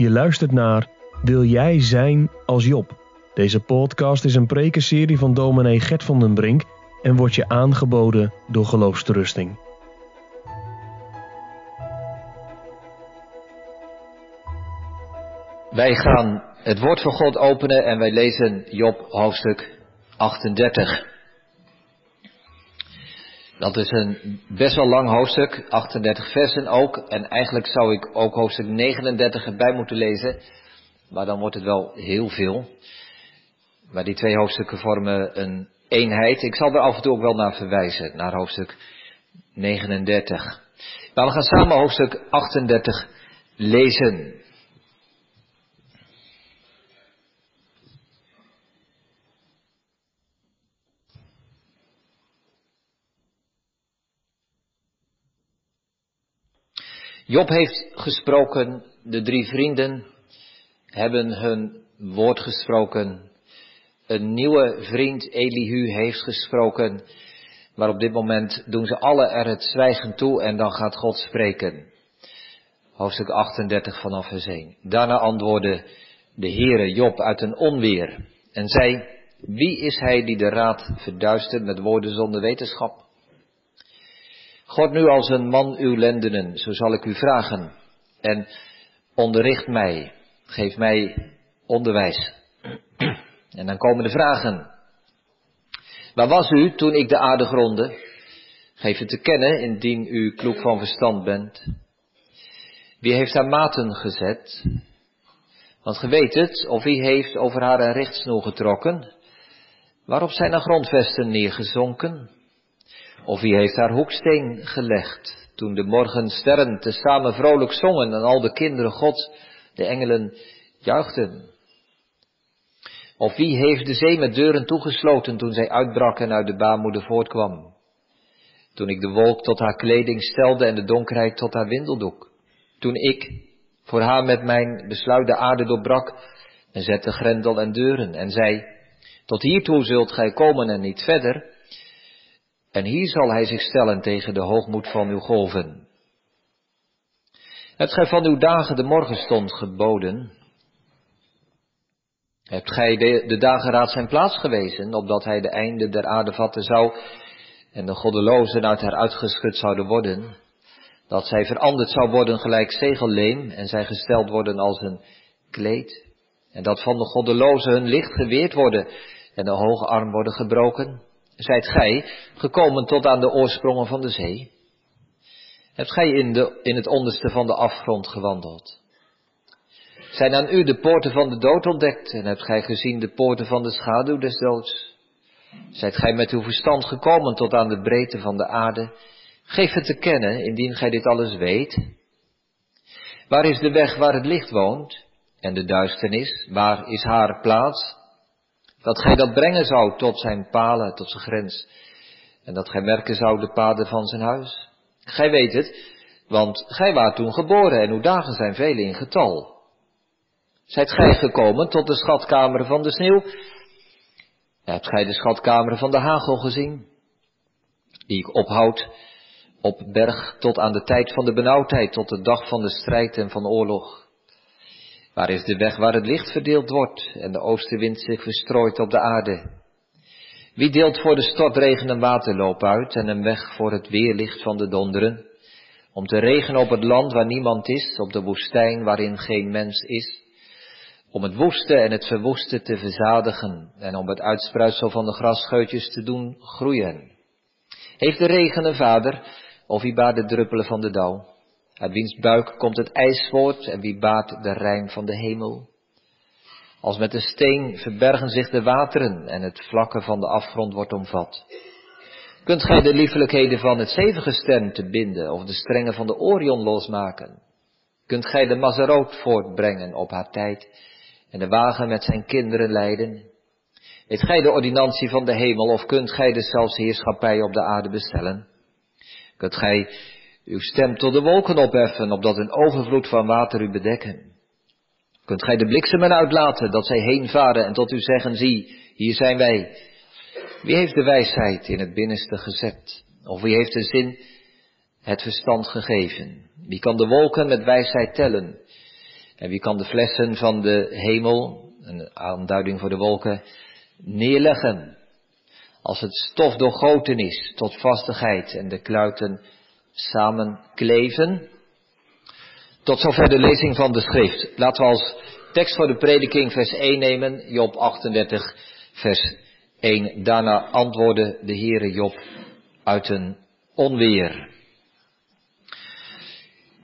Je luistert naar Wil jij zijn als Job? Deze podcast is een prekenserie van dominee Gert van den Brink en wordt je aangeboden door Geloofsterusting. Wij gaan het woord van God openen en wij lezen Job hoofdstuk 38. Dat is een best wel lang hoofdstuk, 38 versen ook. En eigenlijk zou ik ook hoofdstuk 39 erbij moeten lezen. Maar dan wordt het wel heel veel. Maar die twee hoofdstukken vormen een eenheid. Ik zal er af en toe ook wel naar verwijzen, naar hoofdstuk 39. Maar we gaan samen hoofdstuk 38 lezen. Job heeft gesproken, de drie vrienden hebben hun woord gesproken. Een nieuwe vriend, Elihu, heeft gesproken. Maar op dit moment doen ze alle er het zwijgen toe en dan gaat God spreken. Hoofdstuk 38 vanaf vers 1. Daarna antwoordde de Heere Job uit een onweer en zei, wie is hij die de raad verduistert met woorden zonder wetenschap? God nu als een man uw lendenen, zo zal ik u vragen. En onderricht mij, geef mij onderwijs. En dan komen de vragen. Waar was u toen ik de aarde gronde? Geef het te kennen, indien u kloek van verstand bent. Wie heeft haar maten gezet? Want ge weet het, of wie heeft over haar een richtsnoer getrokken? Waarop zijn er grondvesten neergezonken? Of wie heeft haar hoeksteen gelegd, toen de morgensterren tezamen vrolijk zongen en al de kinderen God, de engelen, juichten? Of wie heeft de zee met deuren toegesloten toen zij uitbrak en uit de baarmoeder voortkwam? Toen ik de wolk tot haar kleding stelde en de donkerheid tot haar windeldoek. Toen ik voor haar met mijn besluit de aarde doorbrak en zette grendel en deuren en zei, tot hiertoe zult gij komen en niet verder. En hier zal hij zich stellen tegen de hoogmoed van uw golven. Hebt gij van uw dagen de morgenstond geboden? Hebt gij de, dageraad zijn plaats gewezen, opdat hij de einde der aarde vatten zou en de goddelozen uit haar uitgeschud zouden worden? Dat zij veranderd zou worden gelijk zegelleem en zij gesteld worden als een kleed? En dat van de goddelozen hun licht geweerd worden en de hoge arm worden gebroken? Zijt gij gekomen tot aan de oorsprongen van de zee? Hebt gij in, de, in het onderste van de afgrond gewandeld? Zijn aan u de poorten van de dood ontdekt en hebt gij gezien de poorten van de schaduw des doods? Zijt gij met uw verstand gekomen tot aan de breedte van de aarde? Geef het te kennen, indien gij dit alles weet. Waar is de weg waar het licht woont? En de duisternis, waar is haar plaats? Dat gij dat brengen zou tot zijn palen, tot zijn grens. En dat gij merken zou de paden van zijn huis. Gij weet het, want gij waart toen geboren en uw dagen zijn vele in getal. Zijt gij gekomen tot de schatkamer van de sneeuw? Hebt gij de schatkamer van de hagel gezien? Die ik ophoud op berg tot aan de tijd van de benauwdheid, tot de dag van de strijd en van oorlog. Waar is de weg waar het licht verdeeld wordt en de oostenwind zich verstrooit op de aarde? Wie deelt voor de stortregen een waterloop uit en een weg voor het weerlicht van de donderen? Om te regenen op het land waar niemand is, op de woestijn waarin geen mens is? Om het woeste en het verwoeste te verzadigen en om het uitspruitsel van de grasscheutjes te doen groeien? Heeft de regen een vader of wie baart de druppelen van de dauw? Uit wiens buik komt het ijs voort en wie baart de rijm van de hemel? Als met een steen verbergen zich de wateren en het vlakke van de afgrond wordt omvat. Kunt gij de liefelijkheden van het zevengestern te binden of de strengen van de Orion losmaken? Kunt gij de Mazeroot voortbrengen op haar tijd en de wagen met zijn kinderen leiden? Weet gij de ordinantie van de hemel of kunt gij de zelfs heerschappij op de aarde bestellen? Kunt gij uw stem tot de wolken opheffen, opdat een overvloed van water u bedekken. Kunt gij de bliksemen uitlaten, dat zij heen varen en tot u zeggen, zie, hier zijn wij. Wie heeft de wijsheid in het binnenste gezet? Of wie heeft de zin het verstand gegeven? Wie kan de wolken met wijsheid tellen? En wie kan de flessen van de hemel, een aanduiding voor de wolken, neerleggen? Als het stof doorgoten is tot vastigheid en de kluiten samen kleven. Tot zover de lezing van de schrift. Laten we als tekst voor de prediking vers 1 nemen, Job 38, vers 1. Daarna antwoordde de Heere Job uit een onweer.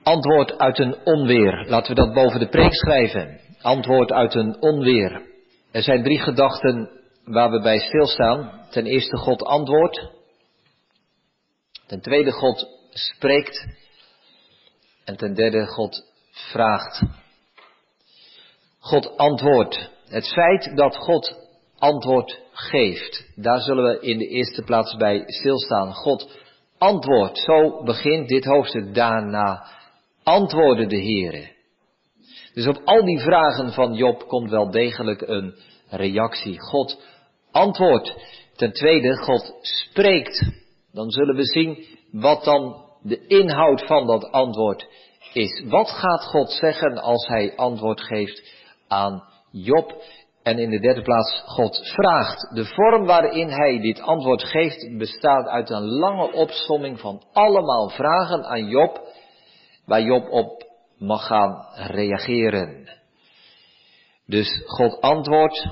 Antwoord uit een onweer. Laten we dat boven de preek schrijven. Antwoord uit een onweer. Er zijn drie gedachten waar we bij stilstaan. Ten eerste God antwoordt. Ten tweede God spreekt. En ten derde God vraagt. God antwoordt. Het feit dat God antwoord geeft, daar zullen we in de eerste plaats bij stilstaan. God antwoordt. Zo begint dit hoofdstuk daarna. Antwoordde de Heere. Dus op al die vragen van Job komt wel degelijk een reactie. God antwoordt. Ten tweede, God spreekt. Dan zullen we zien wat dan de inhoud van dat antwoord is. Wat gaat God zeggen als hij antwoord geeft aan Job? En in de derde plaats, God vraagt. De vorm waarin hij dit antwoord geeft bestaat uit een lange opsomming van allemaal vragen aan Job, waar Job op mag gaan reageren. Dus God antwoordt,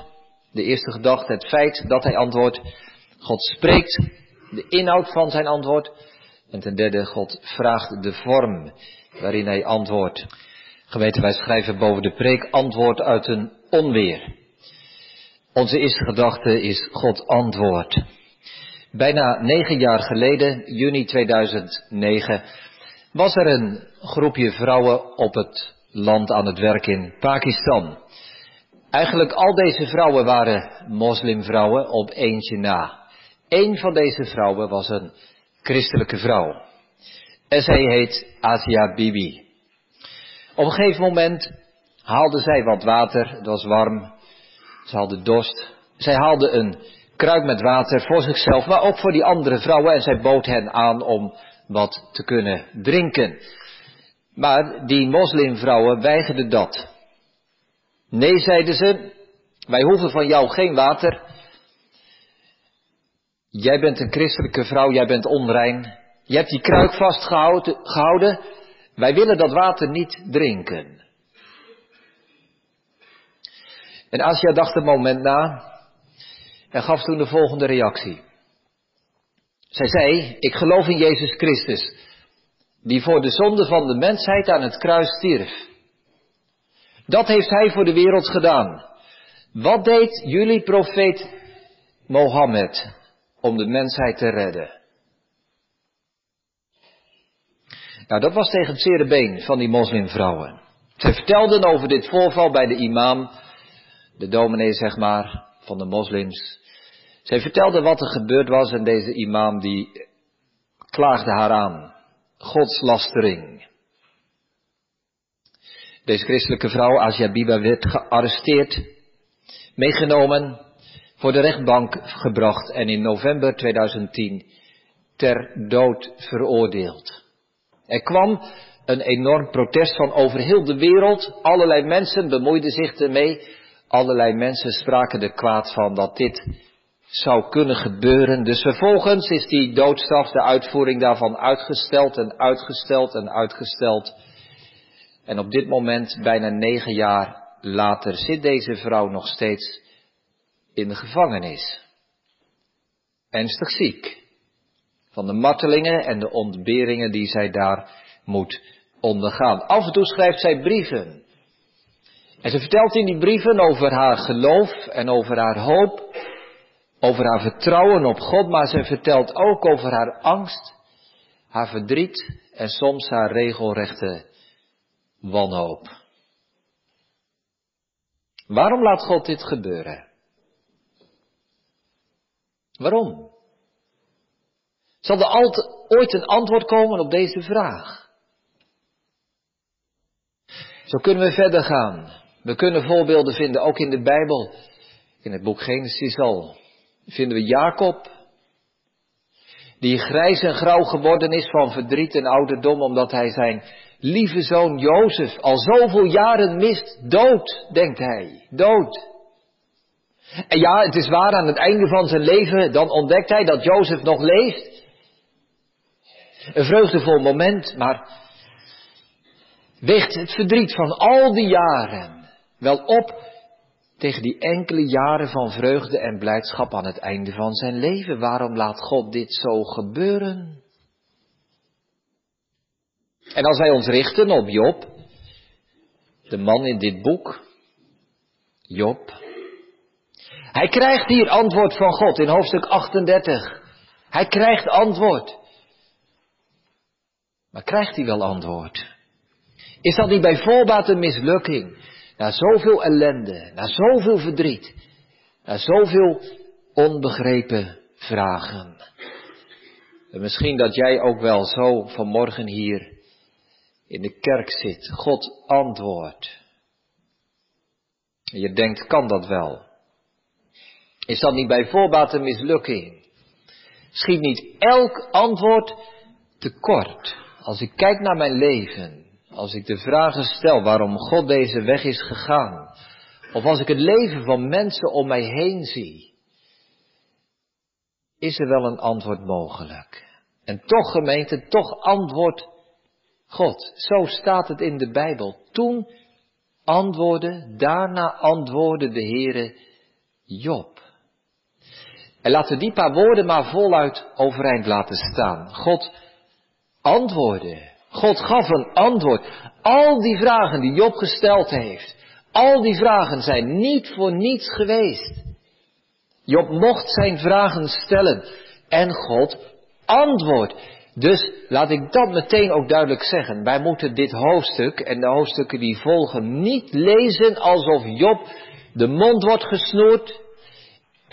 de eerste gedachte, het feit dat hij antwoordt. God spreekt, de inhoud van zijn antwoord. En ten derde, God vraagt de vorm waarin hij antwoordt. Gemeente, wij schrijven boven de preek antwoord uit een onweer. Onze eerste gedachte is God antwoord. Bijna negen jaar geleden, juni 2009, was er een groepje vrouwen op het land aan het werk in Pakistan. Eigenlijk al deze vrouwen waren moslimvrouwen op eentje na. Eén van deze vrouwen was een christelijke vrouw. En zij heet Asia Bibi. Op een gegeven moment haalde zij wat water, het was warm, ze hadden dorst. Zij haalde een kruik met water voor zichzelf, maar ook voor die andere vrouwen en zij bood hen aan om wat te kunnen drinken. Maar die moslimvrouwen weigerden dat. Nee, zeiden ze, wij hoeven van jou geen water. Jij bent een christelijke vrouw, jij bent onrein. Je hebt die kruik vastgehouden. Wij willen dat water niet drinken. En Asia dacht een moment na en gaf toen de volgende reactie. Zij zei, ik geloof in Jezus Christus, die voor de zonde van de mensheid aan het kruis stierf. Dat heeft hij voor de wereld gedaan. Wat deed jullie profeet Mohammed om de mensheid te redden? Nou, dat was tegen het zere been van die moslimvrouwen. Ze vertelden over dit voorval bij de imam, de dominee zeg maar, van de moslims. Zij vertelde wat er gebeurd was en deze imam die klaagde haar aan. Godslastering. Deze christelijke vrouw, Asia Biba, werd gearresteerd, meegenomen, voor de rechtbank gebracht en in november 2010 ter dood veroordeeld. Er kwam een enorm protest van over heel de wereld. Allerlei mensen bemoeiden zich ermee. Allerlei mensen spraken er kwaad van dat dit zou kunnen gebeuren. Dus vervolgens is die doodstraf, de uitvoering daarvan uitgesteld en uitgesteld en uitgesteld. En op dit moment, bijna negen jaar later, zit deze vrouw nog steeds in de gevangenis. Ernstig ziek. Van de martelingen en de ontberingen die zij daar moet ondergaan. Af en toe schrijft zij brieven. En ze vertelt in die brieven over haar geloof en over haar hoop, over haar vertrouwen op God, maar ze vertelt ook over haar angst, haar verdriet en soms haar regelrechte wanhoop. Waarom laat God dit gebeuren? Waarom? Zal er altijd, ooit een antwoord komen op deze vraag? Zo kunnen we verder gaan. We kunnen voorbeelden vinden, ook in de Bijbel. In het boek Genesis al vinden we Jacob, die grijs en grauw geworden is van verdriet en ouderdom, omdat hij zijn lieve zoon Jozef al zoveel jaren mist. Dood, denkt hij, dood. En ja, het is waar, aan het einde van zijn leven, dan ontdekt hij dat Jozef nog leeft. Een vreugdevol moment, maar weegt het verdriet van al die jaren wel op tegen die enkele jaren van vreugde en blijdschap aan het einde van zijn leven? Waarom laat God dit zo gebeuren? En als wij ons richten op Job, de man in dit boek, Job, hij krijgt hier antwoord van God in hoofdstuk 38. Hij krijgt antwoord. Maar krijgt hij wel antwoord? Is dat niet bij voorbaat een mislukking? Na zoveel ellende, na zoveel verdriet, na zoveel onbegrepen vragen. En misschien dat jij ook wel zo vanmorgen hier in de kerk zit. God antwoordt. En je denkt, kan dat wel? Is dat niet bij voorbaat een mislukking? Schiet niet elk antwoord tekort? Als ik kijk naar mijn leven, als ik de vragen stel waarom God deze weg is gegaan, of als ik het leven van mensen om mij heen zie, is er wel een antwoord mogelijk. En toch gemeente, toch antwoordt God. Zo staat het in de Bijbel. Toen antwoordde, daarna antwoordde de Heere Job. En laten we die paar woorden maar voluit overeind laten staan. God antwoordde. God gaf een antwoord. Al die vragen die Job gesteld heeft, al die vragen zijn niet voor niets geweest. Job mocht zijn vragen stellen en God antwoordt. Dus laat ik dat meteen ook duidelijk zeggen. Wij moeten dit hoofdstuk en de hoofdstukken die volgen niet lezen alsof Job de mond wordt gesnoerd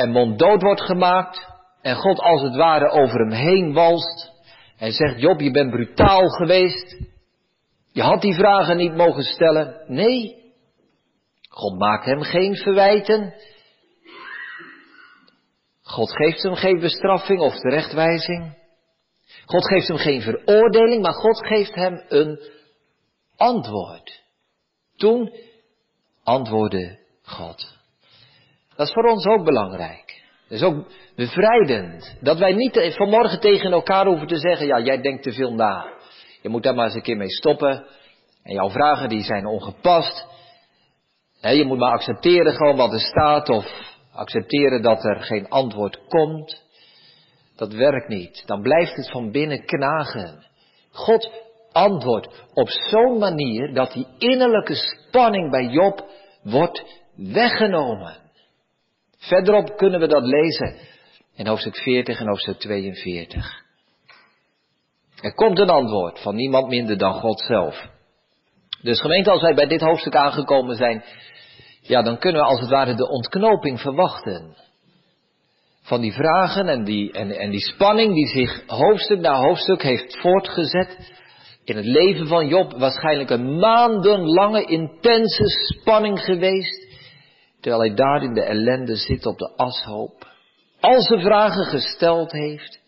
en monddood wordt gemaakt en God als het ware over hem heen walst en zegt, Job, je bent brutaal geweest. Je had die vragen niet mogen stellen. Nee, God maakt hem geen verwijten. God geeft hem geen bestraffing of terechtwijzing. God geeft hem geen veroordeling, maar God geeft hem een antwoord. Toen antwoordde God. Dat is voor ons ook belangrijk. Dat is ook bevrijdend. Dat wij niet vanmorgen tegen elkaar hoeven te zeggen, ja, jij denkt te veel na. Je moet daar maar eens een keer mee stoppen. En jouw vragen die zijn ongepast. je moet maar accepteren gewoon wat er staat of accepteren dat er geen antwoord komt. Dat werkt niet. Dan blijft het van binnen knagen. God antwoordt op zo'n manier dat die innerlijke spanning bij Job wordt weggenomen. Verderop kunnen we dat lezen in hoofdstuk 40 en hoofdstuk 42. Er komt een antwoord van niemand minder dan God zelf. Dus gemeente, als wij bij dit hoofdstuk aangekomen zijn, ja, dan kunnen we als het ware de ontknoping verwachten. Van die vragen en die, en, en die spanning die zich hoofdstuk na hoofdstuk heeft voortgezet in het leven van Job. Waarschijnlijk een maandenlange intense spanning geweest. Terwijl hij daar in de ellende zit op de ashoop. Al zijn vragen gesteld heeft.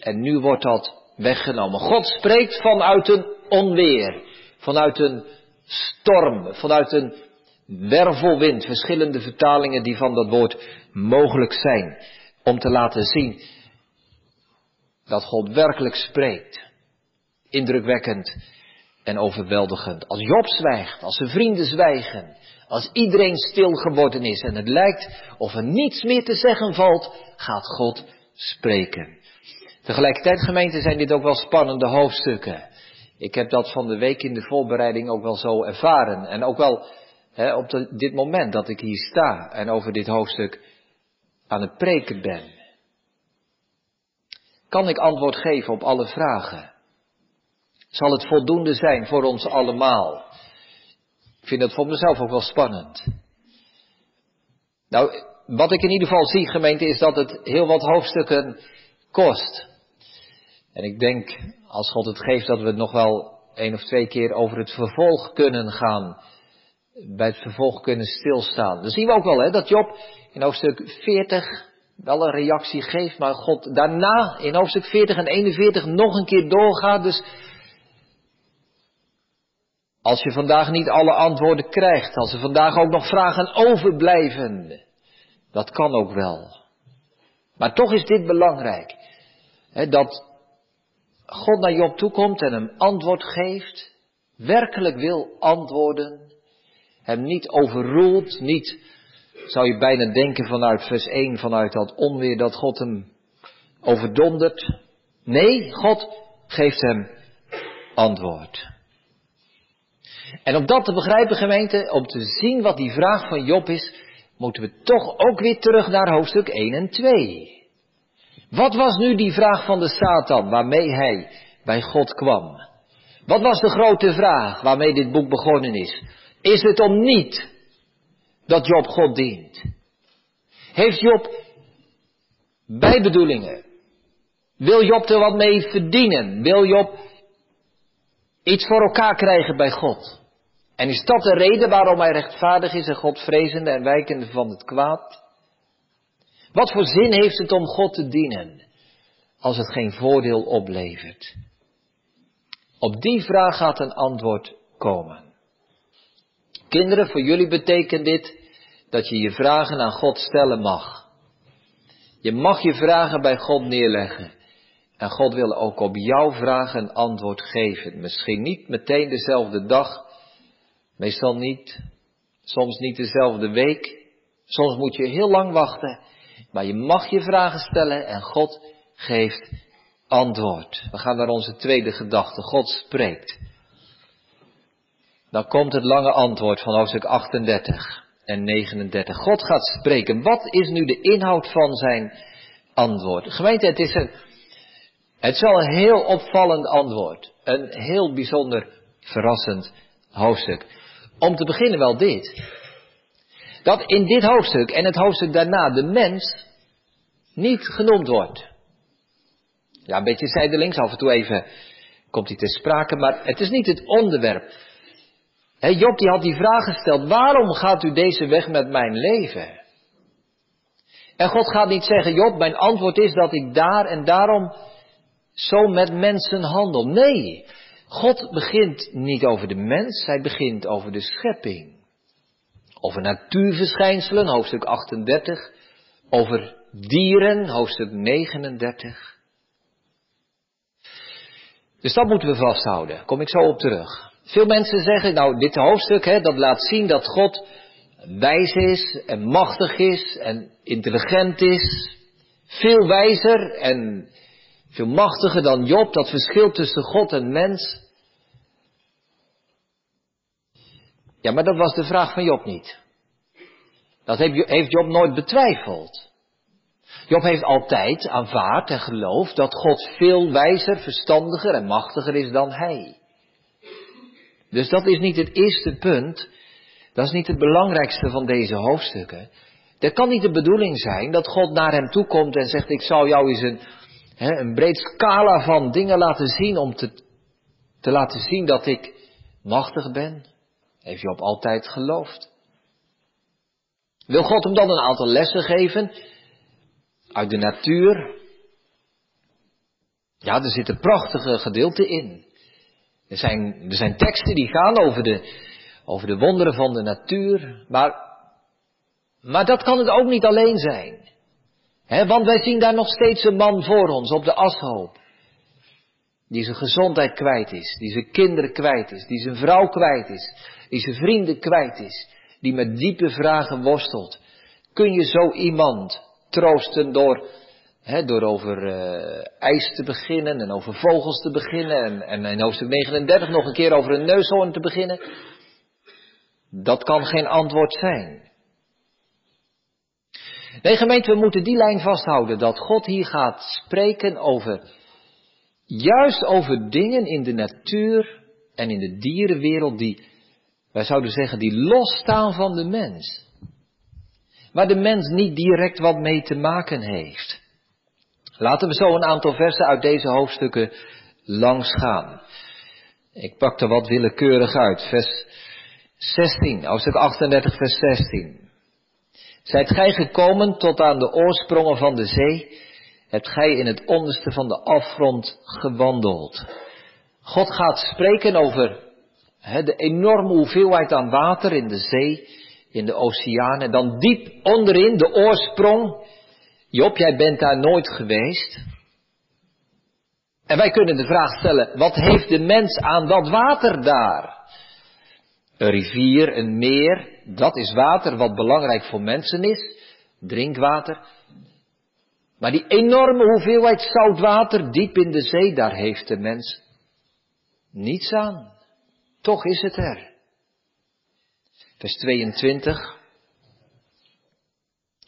En nu wordt dat weggenomen. God spreekt vanuit een onweer. Vanuit een storm. Vanuit een wervelwind. Verschillende vertalingen die van dat woord mogelijk zijn. Om te laten zien dat God werkelijk spreekt. Indrukwekkend en overweldigend. Als Job zwijgt, als zijn vrienden zwijgen, als iedereen stil geworden is en het lijkt of er niets meer te zeggen valt, gaat God spreken. Tegelijkertijd, gemeente, zijn dit ook wel spannende hoofdstukken. Ik heb dat van de week in de voorbereiding ook wel zo ervaren. En ook wel hè, op dit moment dat ik hier sta en over dit hoofdstuk aan het preken ben. Kan ik antwoord geven op alle vragen? Zal het voldoende zijn voor ons allemaal? Vind dat voor mezelf ook wel spannend. Nou, wat ik in ieder geval zie, gemeente, is dat het heel wat hoofdstukken kost. En ik denk, als God het geeft, dat we nog wel één of twee keer over het vervolg kunnen gaan. Bij het vervolg kunnen stilstaan. Dan zien we ook wel, hè, dat Job in hoofdstuk 40 wel een reactie geeft, maar God daarna in hoofdstuk 40 en 41 nog een keer doorgaat. Dus Als je vandaag niet alle antwoorden krijgt, als er vandaag ook nog vragen overblijven, dat kan ook wel. Maar toch is dit belangrijk, hè, dat God naar Job toekomt en hem antwoord geeft, werkelijk wil antwoorden, hem niet overroelt, niet, zou je bijna denken vanuit vers 1, vanuit dat onweer dat God hem overdondert. Nee, God geeft hem antwoord. En om dat te begrijpen, gemeente, om te zien wat die vraag van Job is, moeten we toch ook weer terug naar hoofdstuk 1 en 2. Wat was nu die vraag van de Satan waarmee hij bij God kwam? Wat was de grote vraag waarmee dit boek begonnen is? Is het om niet dat Job God dient? Heeft Job bijbedoelingen? Wil Job er wat mee verdienen? Wil Job iets voor elkaar krijgen bij God? En is dat de reden waarom hij rechtvaardig is en Godvrezende en wijkende van het kwaad? Wat voor zin heeft het om God te dienen als het geen voordeel oplevert? Op die vraag gaat een antwoord komen. Kinderen, voor jullie betekent dit dat je je vragen aan God stellen mag. Je mag je vragen bij God neerleggen. En God wil ook op jouw vragen een antwoord geven. Misschien niet meteen dezelfde dag, meestal niet, soms niet dezelfde week, soms moet je heel lang wachten. Maar je mag je vragen stellen en God geeft antwoord. We gaan naar onze tweede gedachte. God spreekt. Dan komt het lange antwoord van hoofdstuk 38 en 39. God gaat spreken. Wat is nu de inhoud van zijn antwoord? Gemeente, het is een, het is wel een heel opvallend antwoord. Een heel bijzonder verrassend hoofdstuk. Om te beginnen wel dit. Dat in dit hoofdstuk en het hoofdstuk daarna de mens niet genoemd wordt. Ja, een beetje zijdelings, af en toe even komt hij te sprake, maar het is niet het onderwerp. He, Job die had die vraag gesteld, waarom gaat u deze weg met mijn leven? En God gaat niet zeggen, Job, mijn antwoord is dat ik daar en daarom zo met mensen handel. Nee, God begint niet over de mens, hij begint over de schepping. Over natuurverschijnselen, hoofdstuk 38. Over dieren, hoofdstuk 39. Dus dat moeten we vasthouden. Kom ik zo op terug. Veel mensen zeggen, nou, dit hoofdstuk, hè, dat laat zien dat God wijs is en machtig is en intelligent is. Veel wijzer en veel machtiger dan Job. Dat verschil tussen God en mens. Ja, maar dat was de vraag van Job niet. Dat heeft Job nooit betwijfeld. Job heeft altijd aanvaard en geloofd dat God veel wijzer, verstandiger en machtiger is dan hij. Dus dat is niet het eerste punt. Dat is niet het belangrijkste van deze hoofdstukken. Er kan niet de bedoeling zijn dat God naar hem toe komt en zegt: Ik zal jou eens een, hè, een breed scala van dingen laten zien om te, te laten zien dat ik machtig ben. Heeft Job altijd geloofd. Wil God hem dan een aantal lessen geven uit de natuur? Ja, er zitten prachtige gedeelten in. Er zijn, er zijn teksten die gaan over de, over de wonderen van de natuur, maar, maar dat kan het ook niet alleen zijn. Want wij zien daar nog steeds een man voor ons op de ashoop. Die zijn gezondheid kwijt is, die zijn kinderen kwijt is, die zijn vrouw kwijt is, die zijn vrienden kwijt is, die met diepe vragen worstelt. Kun je zo iemand troosten door, door over uh, ijs te beginnen en over vogels te beginnen en, en in hoofdstuk 39 nog een keer over een neushoorn te beginnen? Dat kan geen antwoord zijn. Nee, gemeente, we moeten die lijn vasthouden dat God hier gaat spreken over, juist over dingen in de natuur en in de dierenwereld die wij zouden zeggen, die losstaan van de mens. Waar de mens niet direct wat mee te maken heeft. Laten we zo een aantal versen uit deze hoofdstukken langs gaan. Ik pak er wat willekeurig uit. Vers 16, hoofdstuk 38, vers 16. Zijt gij gekomen tot aan de oorsprongen van de zee, hebt gij in het onderste van de afgrond gewandeld. God gaat spreken over de enorme hoeveelheid aan water in de zee, in de oceaan. En dan diep onderin de oorsprong. Job, jij bent daar nooit geweest. En wij kunnen de vraag stellen, wat heeft de mens aan dat water daar? Een rivier, een meer, dat is water wat belangrijk voor mensen is. Drinkwater. Maar die enorme hoeveelheid zout water diep in de zee, daar heeft de mens niets aan. Toch is het er. Vers 22.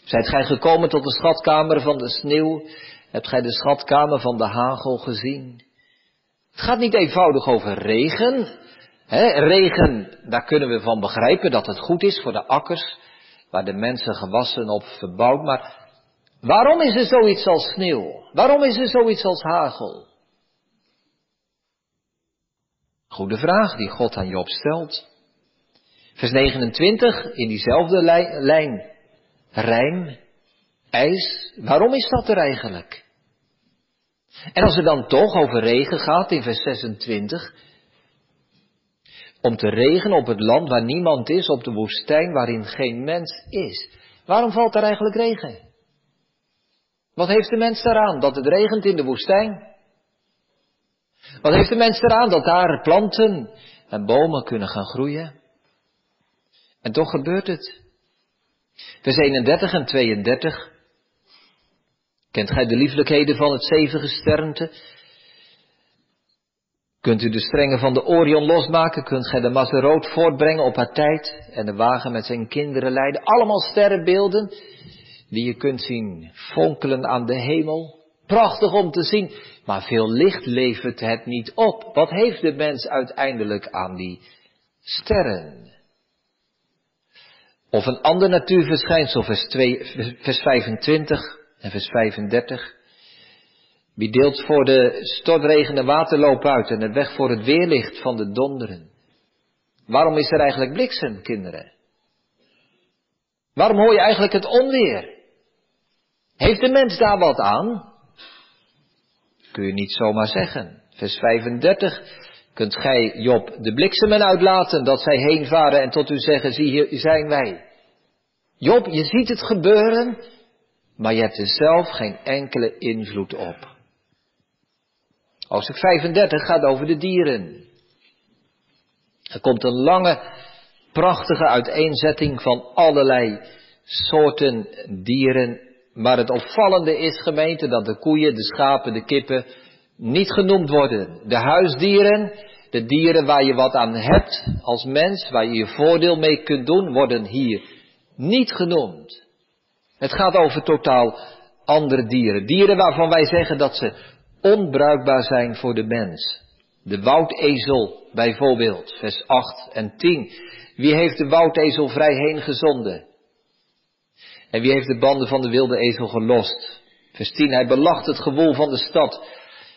Zijt gij gekomen tot de schatkamer van de sneeuw? Hebt gij de schatkamer van de hagel gezien? Het gaat niet eenvoudig over regen. Regen, daar kunnen we van begrijpen dat het goed is voor de akkers, waar de mensen gewassen op verbouwd. Maar waarom is er zoiets als sneeuw? Waarom is er zoiets als hagel? Goede vraag die God aan Job stelt. Vers 29, in diezelfde lijn. Rijm, ijs, waarom is dat er eigenlijk? En als het dan toch over regen gaat in vers 26, om te regenen op het land waar niemand is, op de woestijn waarin geen mens is. Waarom valt er eigenlijk regen? Wat heeft de mens daaraan dat het regent in de woestijn? Wat heeft de mens eraan dat daar planten en bomen kunnen gaan groeien? En toch gebeurt het. Vers 31 en 32. Kent gij de lieflijkheden van het zevige sternte? Kunt u de strengen van de Orion losmaken? Kunt gij de Mazeroot voortbrengen op haar tijd? En de wagen met zijn kinderen leiden? Allemaal sterrenbeelden die je kunt zien fonkelen aan de hemel. Prachtig om te zien, maar veel licht levert het niet op. Wat heeft de mens uiteindelijk aan die sterren? Of een ander natuurverschijnsel, vers, 2, vers 25 en vers 35. Wie deelt voor de stortregen de waterloop uit en de weg voor het weerlicht van de donderen? Waarom is er eigenlijk bliksem, kinderen? Waarom hoor je eigenlijk het onweer? Heeft de mens daar wat aan? Kun je niet zomaar zeggen. Vers 35. Kunt gij Job de bliksemen uitlaten dat zij heen varen en tot u zeggen, zie hier zijn wij. Job, je ziet het gebeuren, maar je hebt er zelf geen enkele invloed op. Hoofdstuk 35 gaat over de dieren. Er komt een lange, prachtige uiteenzetting van allerlei soorten dieren maar het opvallende is, gemeente, dat de koeien, de schapen, de kippen niet genoemd worden. De huisdieren, de dieren waar je wat aan hebt als mens, waar je je voordeel mee kunt doen, worden hier niet genoemd. Het gaat over totaal andere dieren. Dieren waarvan wij zeggen dat ze onbruikbaar zijn voor de mens. De woudezel bijvoorbeeld, vers 8 en 10. Wie heeft de woudezel vrij heen gezonden? En wie heeft de banden van de wilde ezel gelost? Vers 10. Hij belacht het gewoel van de stad.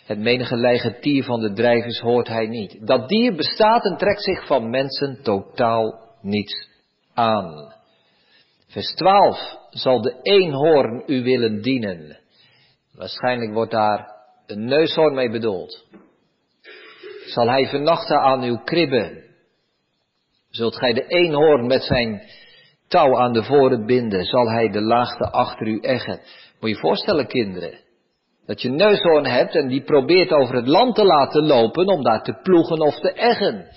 Het menige leigetier van de drijvers hoort hij niet. Dat dier bestaat en trekt zich van mensen totaal niets aan. Vers 12. Zal de eenhoorn u willen dienen? Waarschijnlijk wordt daar een neushoorn mee bedoeld. Zal hij vernachten aan uw kribben? Zult gij de eenhoorn met zijn touw aan de voren binden, zal hij de laagte achter u eggen. Moet je je voorstellen, kinderen, dat je neushoorn hebt en die probeert over het land te laten lopen om daar te ploegen of te eggen.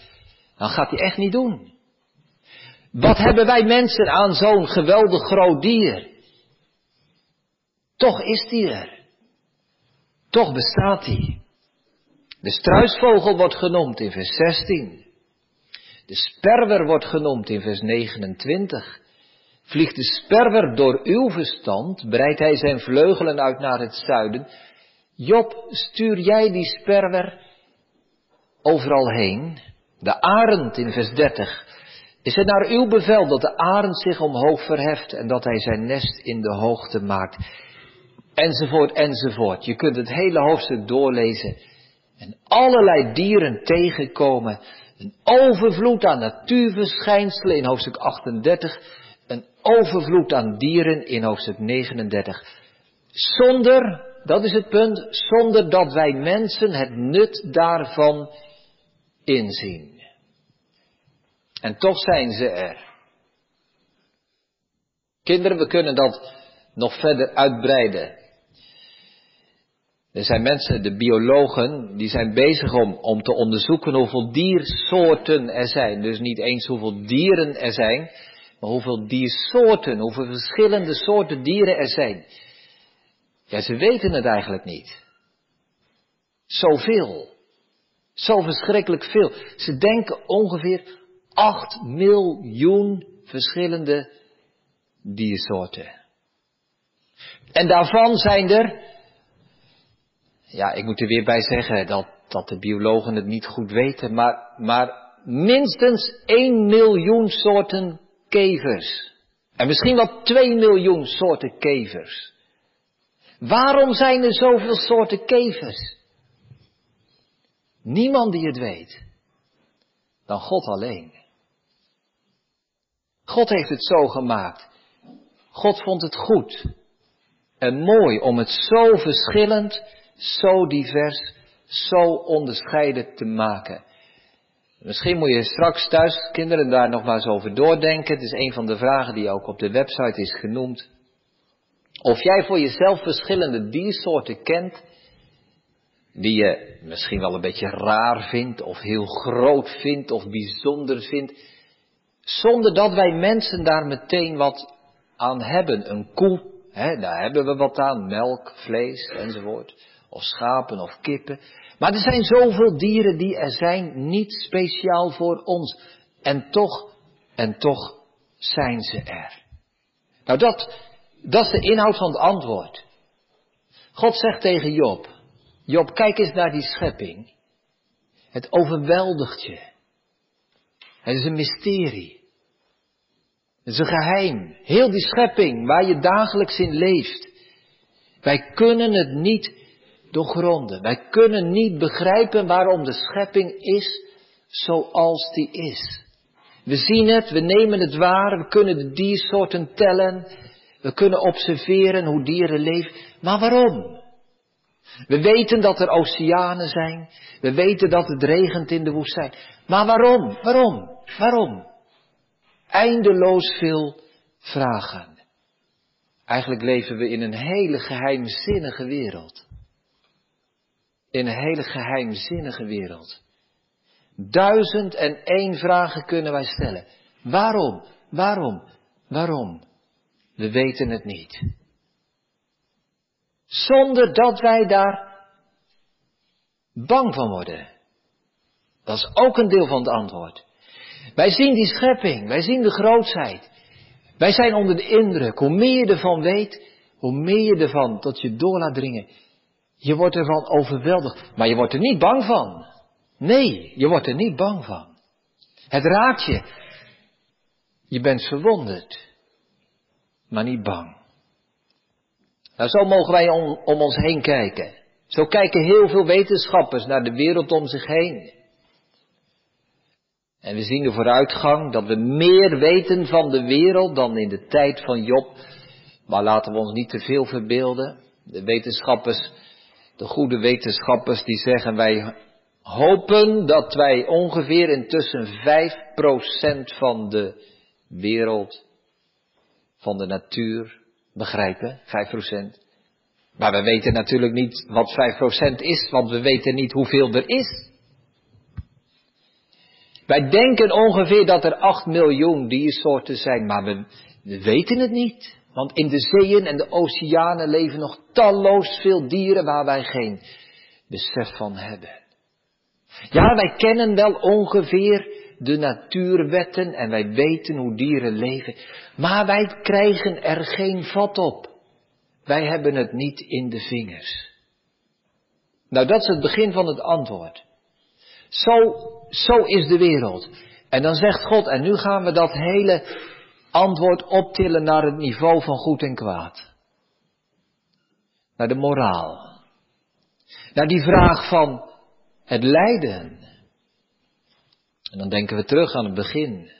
Dan gaat hij echt niet doen. Wat hebben wij mensen aan zo'n geweldig groot dier? Toch is die er. Toch bestaat hij. De struisvogel wordt genoemd in vers 16. De sperwer wordt genoemd in vers 29. Vliegt de sperwer door uw verstand, breidt hij zijn vleugelen uit naar het zuiden. Job, stuur jij die sperwer overal heen? De arend in vers 30. Is het naar uw bevel dat de arend zich omhoog verheft en dat hij zijn nest in de hoogte maakt? Enzovoort, enzovoort. Je kunt het hele hoofdstuk doorlezen en allerlei dieren tegenkomen. Een overvloed aan natuurverschijnselen in hoofdstuk 38 een overvloed aan dieren in hoofdstuk 39. Zonder, dat is het punt, zonder dat wij mensen het nut daarvan inzien. En toch zijn ze er. Kinderen, we kunnen dat nog verder uitbreiden. Er zijn mensen, de biologen, die zijn bezig om, om te onderzoeken hoeveel diersoorten er zijn. Dus niet eens hoeveel dieren er zijn, maar hoeveel diersoorten, hoeveel verschillende soorten dieren er zijn. Ja, ze weten het eigenlijk niet. Zoveel. Zo verschrikkelijk veel. Ze denken ongeveer 8 miljoen verschillende diersoorten. En daarvan zijn er, ja, ik moet er weer bij zeggen dat, dat de biologen het niet goed weten, maar, maar minstens 1 miljoen soorten kevers. En misschien wel 2 miljoen soorten kevers. Waarom zijn er zoveel soorten kevers? Niemand die het weet dan God alleen. God heeft het zo gemaakt. God vond het goed en mooi om het zo verschillend, zo divers, zo onderscheiden te maken. Misschien moet je straks thuis, kinderen, daar nog maar eens over doordenken. Het is een van de vragen die ook op de website is genoemd. Of jij voor jezelf verschillende diersoorten kent, die je misschien wel een beetje raar vindt, of heel groot vindt, of bijzonder vindt, zonder dat wij mensen daar meteen wat aan hebben. Een koe, hè, daar hebben we wat aan, melk, vlees enzovoort, of schapen of kippen. Maar er zijn zoveel dieren die er zijn, niet speciaal voor ons. En toch, en toch zijn ze er. Nou dat, dat is de inhoud van het antwoord. God zegt tegen Job, Job, kijk eens naar die schepping. Het overweldigt je. Het is een mysterie. Het is een geheim. Heel die schepping waar je dagelijks in leeft. Wij kunnen het niet doorgronden. Wij kunnen niet begrijpen waarom de schepping is zoals die is. We zien het, we nemen het waar, we kunnen de diersoorten tellen, we kunnen observeren hoe dieren leven. Maar waarom? We weten dat er oceanen zijn. We weten dat het regent in de woestijn. Maar waarom? Waarom? Waarom? Eindeloos veel vragen. Eigenlijk leven we in een hele geheimzinnige wereld. In een hele geheimzinnige wereld. Duizend en één vragen kunnen wij stellen. Waarom? Waarom? Waarom? We weten het niet. Zonder dat wij daar bang van worden. Dat is ook een deel van het antwoord. Wij zien die schepping, wij zien de grootheid. Wij zijn onder de indruk. Hoe meer je ervan weet, hoe meer je ervan tot je door laat. Je wordt ervan overweldigd, maar je wordt er niet bang van. Nee, je wordt er niet bang van. Het raakt je. Je bent verwonderd, maar niet bang. Nou, zo mogen wij om, om ons heen kijken. Zo kijken heel veel wetenschappers naar de wereld om zich heen. En we zien de vooruitgang dat we meer weten van de wereld dan in de tijd van Job. Maar laten we ons niet te veel verbeelden. De wetenschappers, de goede wetenschappers, die zeggen wij hopen dat wij ongeveer intussen 5% van de wereld, van de natuur, begrijpen, 5%. Maar we weten natuurlijk niet wat 5% is, want we weten niet hoeveel er is. Wij denken ongeveer dat er 8 miljoen diersoorten zijn, maar we, we weten het niet. Want in de zeeën en de oceanen leven nog talloos veel dieren waar wij geen besef van hebben. Ja, wij kennen wel ongeveer de natuurwetten en wij weten hoe dieren leven, maar wij krijgen er geen vat op. Wij hebben het niet in de vingers. Nou, dat is het begin van het antwoord. Zo, zo is de wereld. En dan zegt God, en nu gaan we dat hele antwoord optillen naar het niveau van goed en kwaad. Naar de moraal. Naar die vraag van het lijden. En dan denken we terug aan het begin.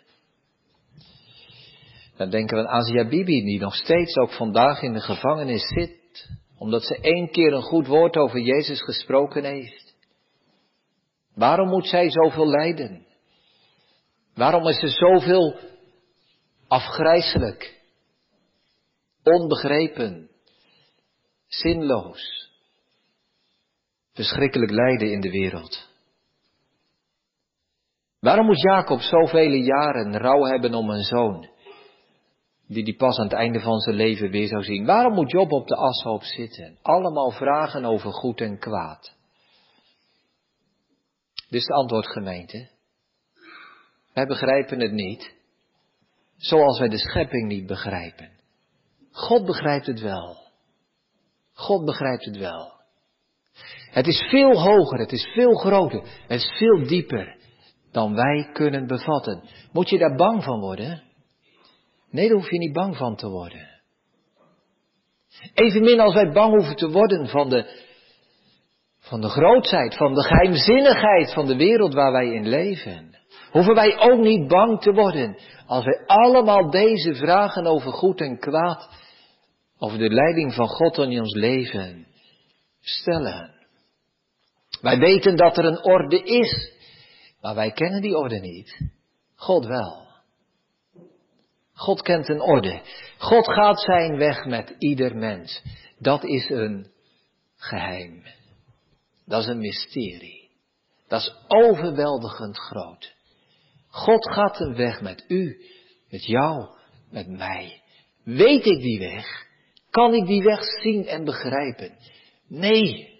Dan denken we aan Asia Bibi, die nog steeds ook vandaag in de gevangenis zit, omdat ze één keer een goed woord over Jezus gesproken heeft. Waarom moet zij zoveel lijden? Waarom is er zoveel afgrijselijk, onbegrepen, zinloos, verschrikkelijk lijden in de wereld? Waarom moet Jacob zoveel jaren rouw hebben om een zoon, die die pas aan het einde van zijn leven weer zou zien? Waarom moet Job op de ashoop zitten? Allemaal vragen over goed en kwaad. Dit is het antwoord gemeente. Wij begrijpen het niet, zoals wij de schepping niet begrijpen. God begrijpt het wel. God begrijpt het wel. Het is veel hoger, het is veel groter, het is veel dieper dan wij kunnen bevatten. Moet je daar bang van worden? Nee, daar hoef je niet bang van te worden. Evenmin als wij bang hoeven te worden van de, van de grootheid, van de geheimzinnigheid van de wereld waar wij in leven. Hoeven wij ook niet bang te worden als wij allemaal deze vragen over goed en kwaad, over de leiding van God in ons leven stellen. Wij weten dat er een orde is maar wij kennen die orde niet. God wel. God kent een orde. God gaat zijn weg met ieder mens. Dat is een geheim. Dat is een mysterie. Dat is overweldigend groot. God gaat een weg met u, met jou, met mij. Weet ik die weg? Kan ik die weg zien en begrijpen? Nee.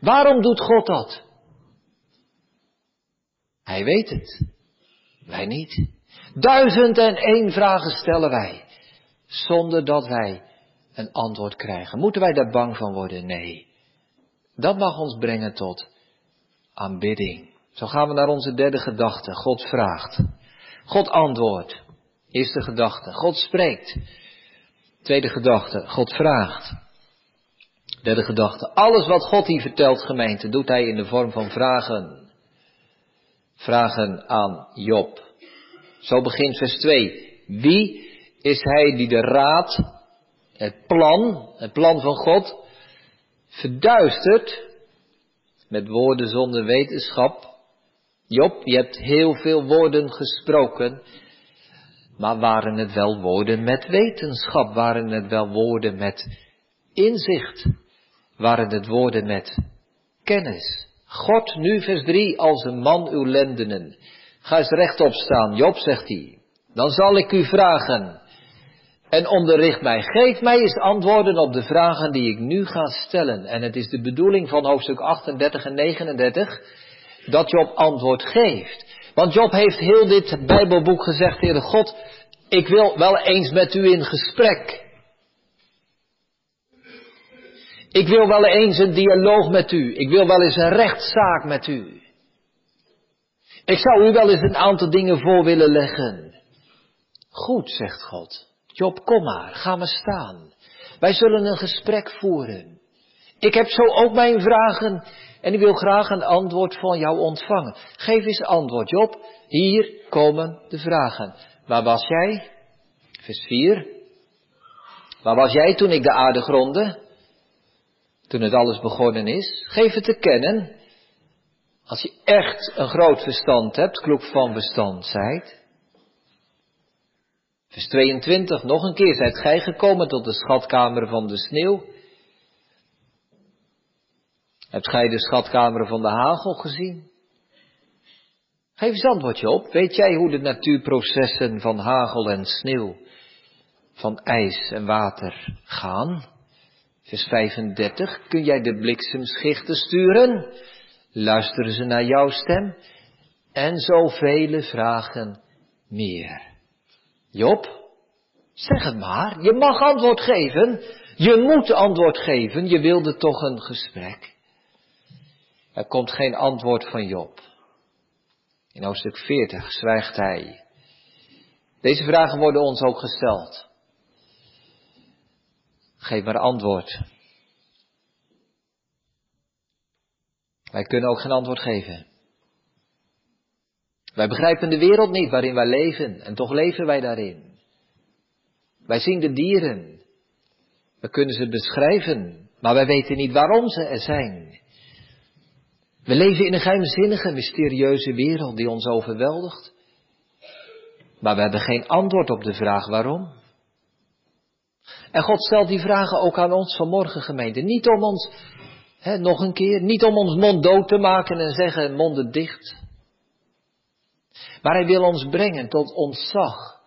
Waarom doet God dat? Hij weet het. Wij niet. Duizend en één vragen stellen wij. Zonder dat wij een antwoord krijgen. Moeten wij daar bang van worden? Nee. Dat mag ons brengen tot aanbidding. Zo gaan we naar onze derde gedachte. God vraagt. God antwoordt. Eerste gedachte. God spreekt. Tweede gedachte. God vraagt. Derde gedachte. Alles wat God hier vertelt, gemeente, doet hij in de vorm van vragen vragen aan Job. Zo begint vers 2. Wie is hij die de raad, het plan, het plan van God, verduistert met woorden zonder wetenschap? Job, je hebt heel veel woorden gesproken, maar waren het wel woorden met wetenschap? Waren het wel woorden met inzicht? Waren het woorden met kennis? God nu, vers 3, als een man uw lendenen. Ga eens rechtop staan, Job, zegt hij. Dan zal ik u vragen. En onderricht mij. Geef mij eens antwoorden op de vragen die ik nu ga stellen. En het is de bedoeling van hoofdstuk 38 en 39 dat Job antwoord geeft. Want Job heeft heel dit Bijbelboek gezegd, Heere God, ik wil wel eens met u in gesprek. Ik wil wel eens een dialoog met u. Ik wil wel eens een rechtszaak met u. Ik zou u wel eens een aantal dingen voor willen leggen. Goed, zegt God. Job, kom maar, ga maar staan. Wij zullen een gesprek voeren. Ik heb zo ook mijn vragen en ik wil graag een antwoord van jou ontvangen. Geef eens antwoord, Job. Hier komen de vragen. Waar was jij? Vers 4. Waar was jij toen ik de aarde gronde? toen het alles begonnen is. Geef het te kennen. Als je echt een groot verstand hebt, kloek van verstand zijt. Vers 22, nog een keer, zijt gij gekomen tot de schatkamer van de sneeuw? Hebt gij de schatkamer van de hagel gezien? Geef eens antwoordje op. Weet jij hoe de natuurprocessen van hagel en sneeuw, van ijs en water gaan? Vers 35, kun jij de bliksemschichten sturen? Luisteren ze naar jouw stem? En zoveel vragen meer. Job, zeg het maar, je mag antwoord geven. Je moet antwoord geven, je wilde toch een gesprek. Er komt geen antwoord van Job. In hoofdstuk 40 zwijgt hij. Deze vragen worden ons ook gesteld. Geef maar antwoord. Wij kunnen ook geen antwoord geven. Wij begrijpen de wereld niet waarin wij leven en toch leven wij daarin. Wij zien de dieren. We kunnen ze beschrijven, maar wij weten niet waarom ze er zijn. We leven in een geheimzinnige, mysterieuze wereld die ons overweldigt. Maar we hebben geen antwoord op de vraag waarom. En God stelt die vragen ook aan ons vanmorgen gemeente. Niet om ons, hè, nog een keer, niet om ons mond dood te maken en zeggen monden dicht. Maar hij wil ons brengen tot ontzag.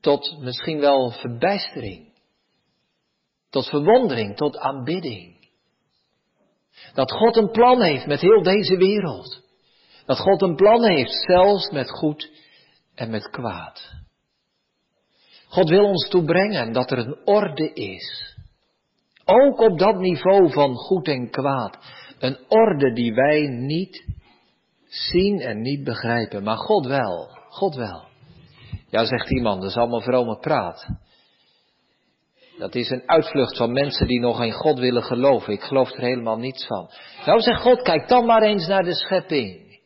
Tot misschien wel verbijstering. Tot verwondering, tot aanbidding. Dat God een plan heeft met heel deze wereld. Dat God een plan heeft, zelfs met goed en met kwaad. God wil ons toebrengen dat er een orde is. Ook op dat niveau van goed en kwaad. Een orde die wij niet zien en niet begrijpen, maar God wel. God wel. Ja, zegt iemand, dat is allemaal vrome praat. Dat is een uitvlucht van mensen die nog in God willen geloven. Ik geloof er helemaal niets van. Nou zegt God, kijk dan maar eens naar de schepping.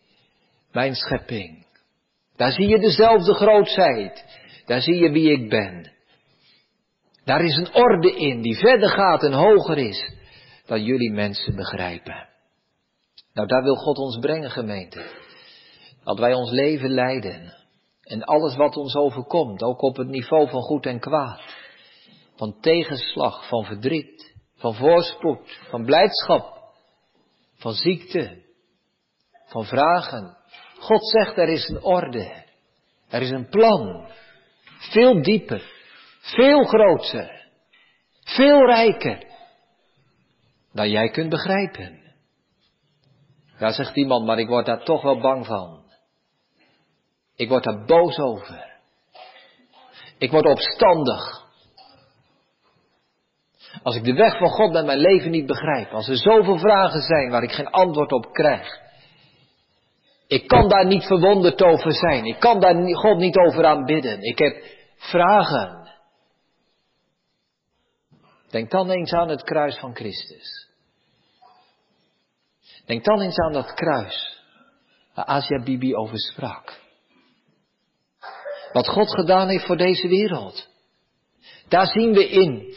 Mijn schepping. Daar zie je dezelfde grootheid. Daar zie je wie ik ben. Daar is een orde in die verder gaat en hoger is dan jullie mensen begrijpen. Nou, daar wil God ons brengen, gemeente. Dat wij ons leven leiden. En alles wat ons overkomt, ook op het niveau van goed en kwaad. Van tegenslag, van verdriet, van voorspoed, van blijdschap, van ziekte, van vragen. God zegt er is een orde. Er is een plan. Veel dieper, veel groter, veel rijker dan jij kunt begrijpen. Ja, zegt iemand, maar ik word daar toch wel bang van. Ik word daar boos over. Ik word opstandig. Als ik de weg van God met mijn leven niet begrijp, als er zoveel vragen zijn waar ik geen antwoord op krijg, ik kan daar niet verwonderd over zijn. Ik kan daar God niet over aanbidden. Ik heb vragen. Denk dan eens aan het kruis van Christus. Denk dan eens aan dat kruis waar Asia Bibi over sprak. Wat God gedaan heeft voor deze wereld. Daar zien we in,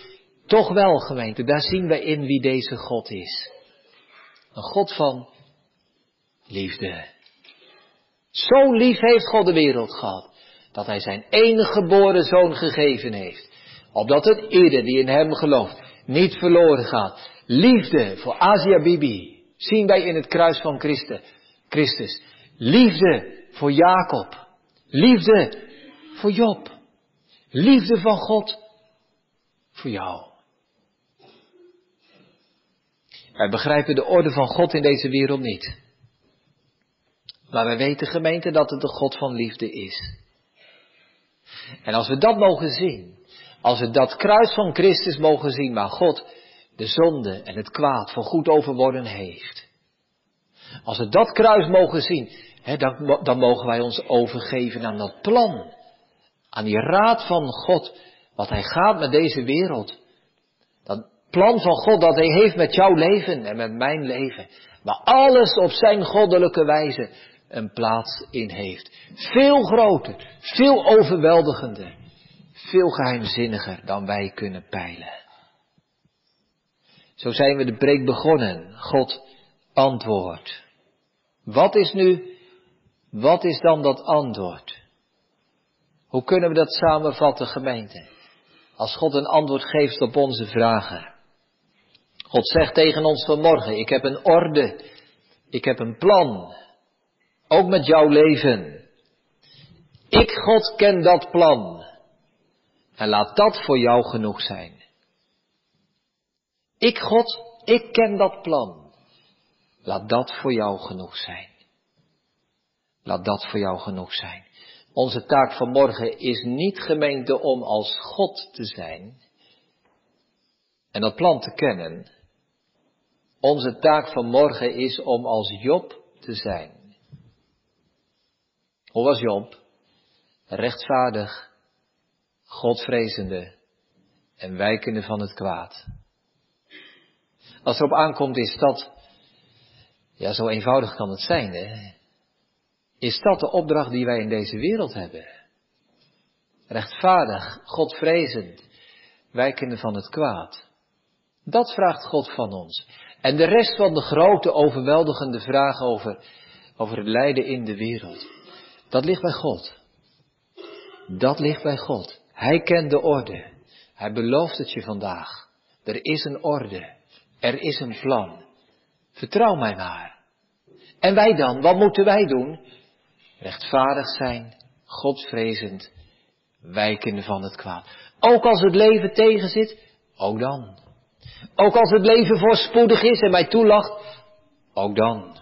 toch wel gemeente, daar zien we in wie deze God is. Een God van liefde. Zo lief heeft God de wereld gehad, dat Hij zijn enige geboren zoon gegeven heeft. Opdat het ieder die in Hem gelooft niet verloren gaat. Liefde voor Asia Bibi zien wij in het kruis van Christus. Liefde voor Jacob. Liefde voor Job. Liefde van God voor jou. Wij begrijpen de orde van God in deze wereld niet. Maar wij weten gemeente dat het de God van liefde is. En als we dat mogen zien, als we dat kruis van Christus mogen zien waar God de zonde en het kwaad voor goed overwonnen heeft. Als we dat kruis mogen zien, hè, dan, dan mogen wij ons overgeven aan dat plan. Aan die raad van God, wat Hij gaat met deze wereld. Dat plan van God dat Hij heeft met jouw leven en met mijn leven. Maar alles op Zijn goddelijke wijze een plaats in heeft. Veel groter, veel overweldigender, veel geheimzinniger dan wij kunnen peilen. Zo zijn we de preek begonnen. God antwoord. Wat is nu, wat is dan dat antwoord? Hoe kunnen we dat samenvatten, gemeente? Als God een antwoord geeft op onze vragen. God zegt tegen ons vanmorgen, ik heb een orde, ik heb een plan, ook met jouw leven. Ik, God, ken dat plan. En laat dat voor jou genoeg zijn. Ik, God, ik ken dat plan. Laat dat voor jou genoeg zijn. Laat dat voor jou genoeg zijn. Onze taak vanmorgen is niet gemeente om als God te zijn en dat plan te kennen. Onze taak vanmorgen is om als Job te zijn. Hoe was Job? Rechtvaardig, godvrezende en wijkende van het kwaad. Als erop aankomt is dat, ja zo eenvoudig kan het zijn hè. Is dat de opdracht die wij in deze wereld hebben? Rechtvaardig, godvrezend, wijkende van het kwaad. Dat vraagt God van ons. En de rest van de grote overweldigende vraag over, over het lijden in de wereld. Dat ligt bij God. Dat ligt bij God. Hij kent de orde. Hij belooft het je vandaag. Er is een orde. Er is een plan. Vertrouw mij maar. En wij dan, wat moeten wij doen? Rechtvaardig zijn, Godvrezend, wijken van het kwaad. Ook als het leven tegenzit, ook dan. Ook als het leven voorspoedig is en mij toelacht, ook dan.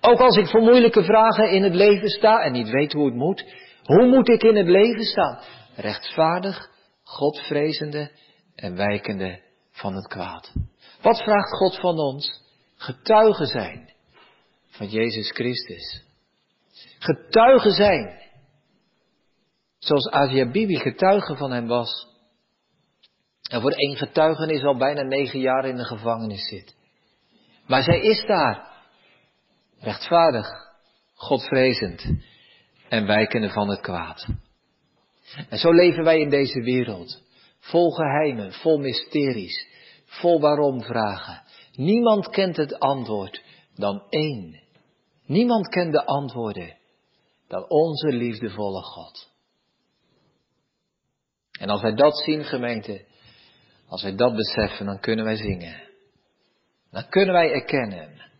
Ook als ik voor moeilijke vragen in het leven sta en niet weet hoe het moet, hoe moet ik in het leven staan? Rechtvaardig, Godvrezende en wijkende van het kwaad. Wat vraagt God van ons? Getuigen zijn van Jezus Christus. Getuigen zijn. Zoals Asia Bibi getuige van hem was. En voor één getuigenis al bijna negen jaar in de gevangenis zit. Maar zij is daar. Rechtvaardig, Godvrezend en wijkende van het kwaad. En zo leven wij in deze wereld. Vol geheimen, vol mysteries, vol waarom vragen. Niemand kent het antwoord dan één. Niemand kent de antwoorden dan onze liefdevolle God. En als wij dat zien, gemeente, als wij dat beseffen, dan kunnen wij zingen. Dan kunnen wij erkennen,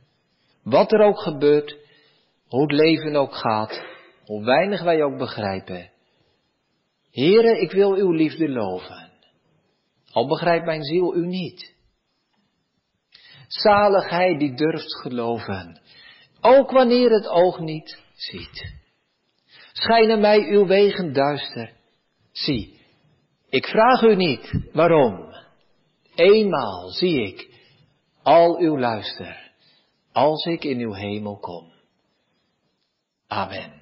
wat er ook gebeurt, hoe het leven ook gaat, hoe weinig wij ook begrijpen. Here, ik wil uw liefde loven. Al begrijpt mijn ziel u niet. Zalig hij die durft geloven, ook wanneer het oog niet ziet. Schijnen mij uw wegen duister. Zie, ik vraag u niet waarom. Eenmaal zie ik al uw luister, als ik in uw hemel kom. Amen.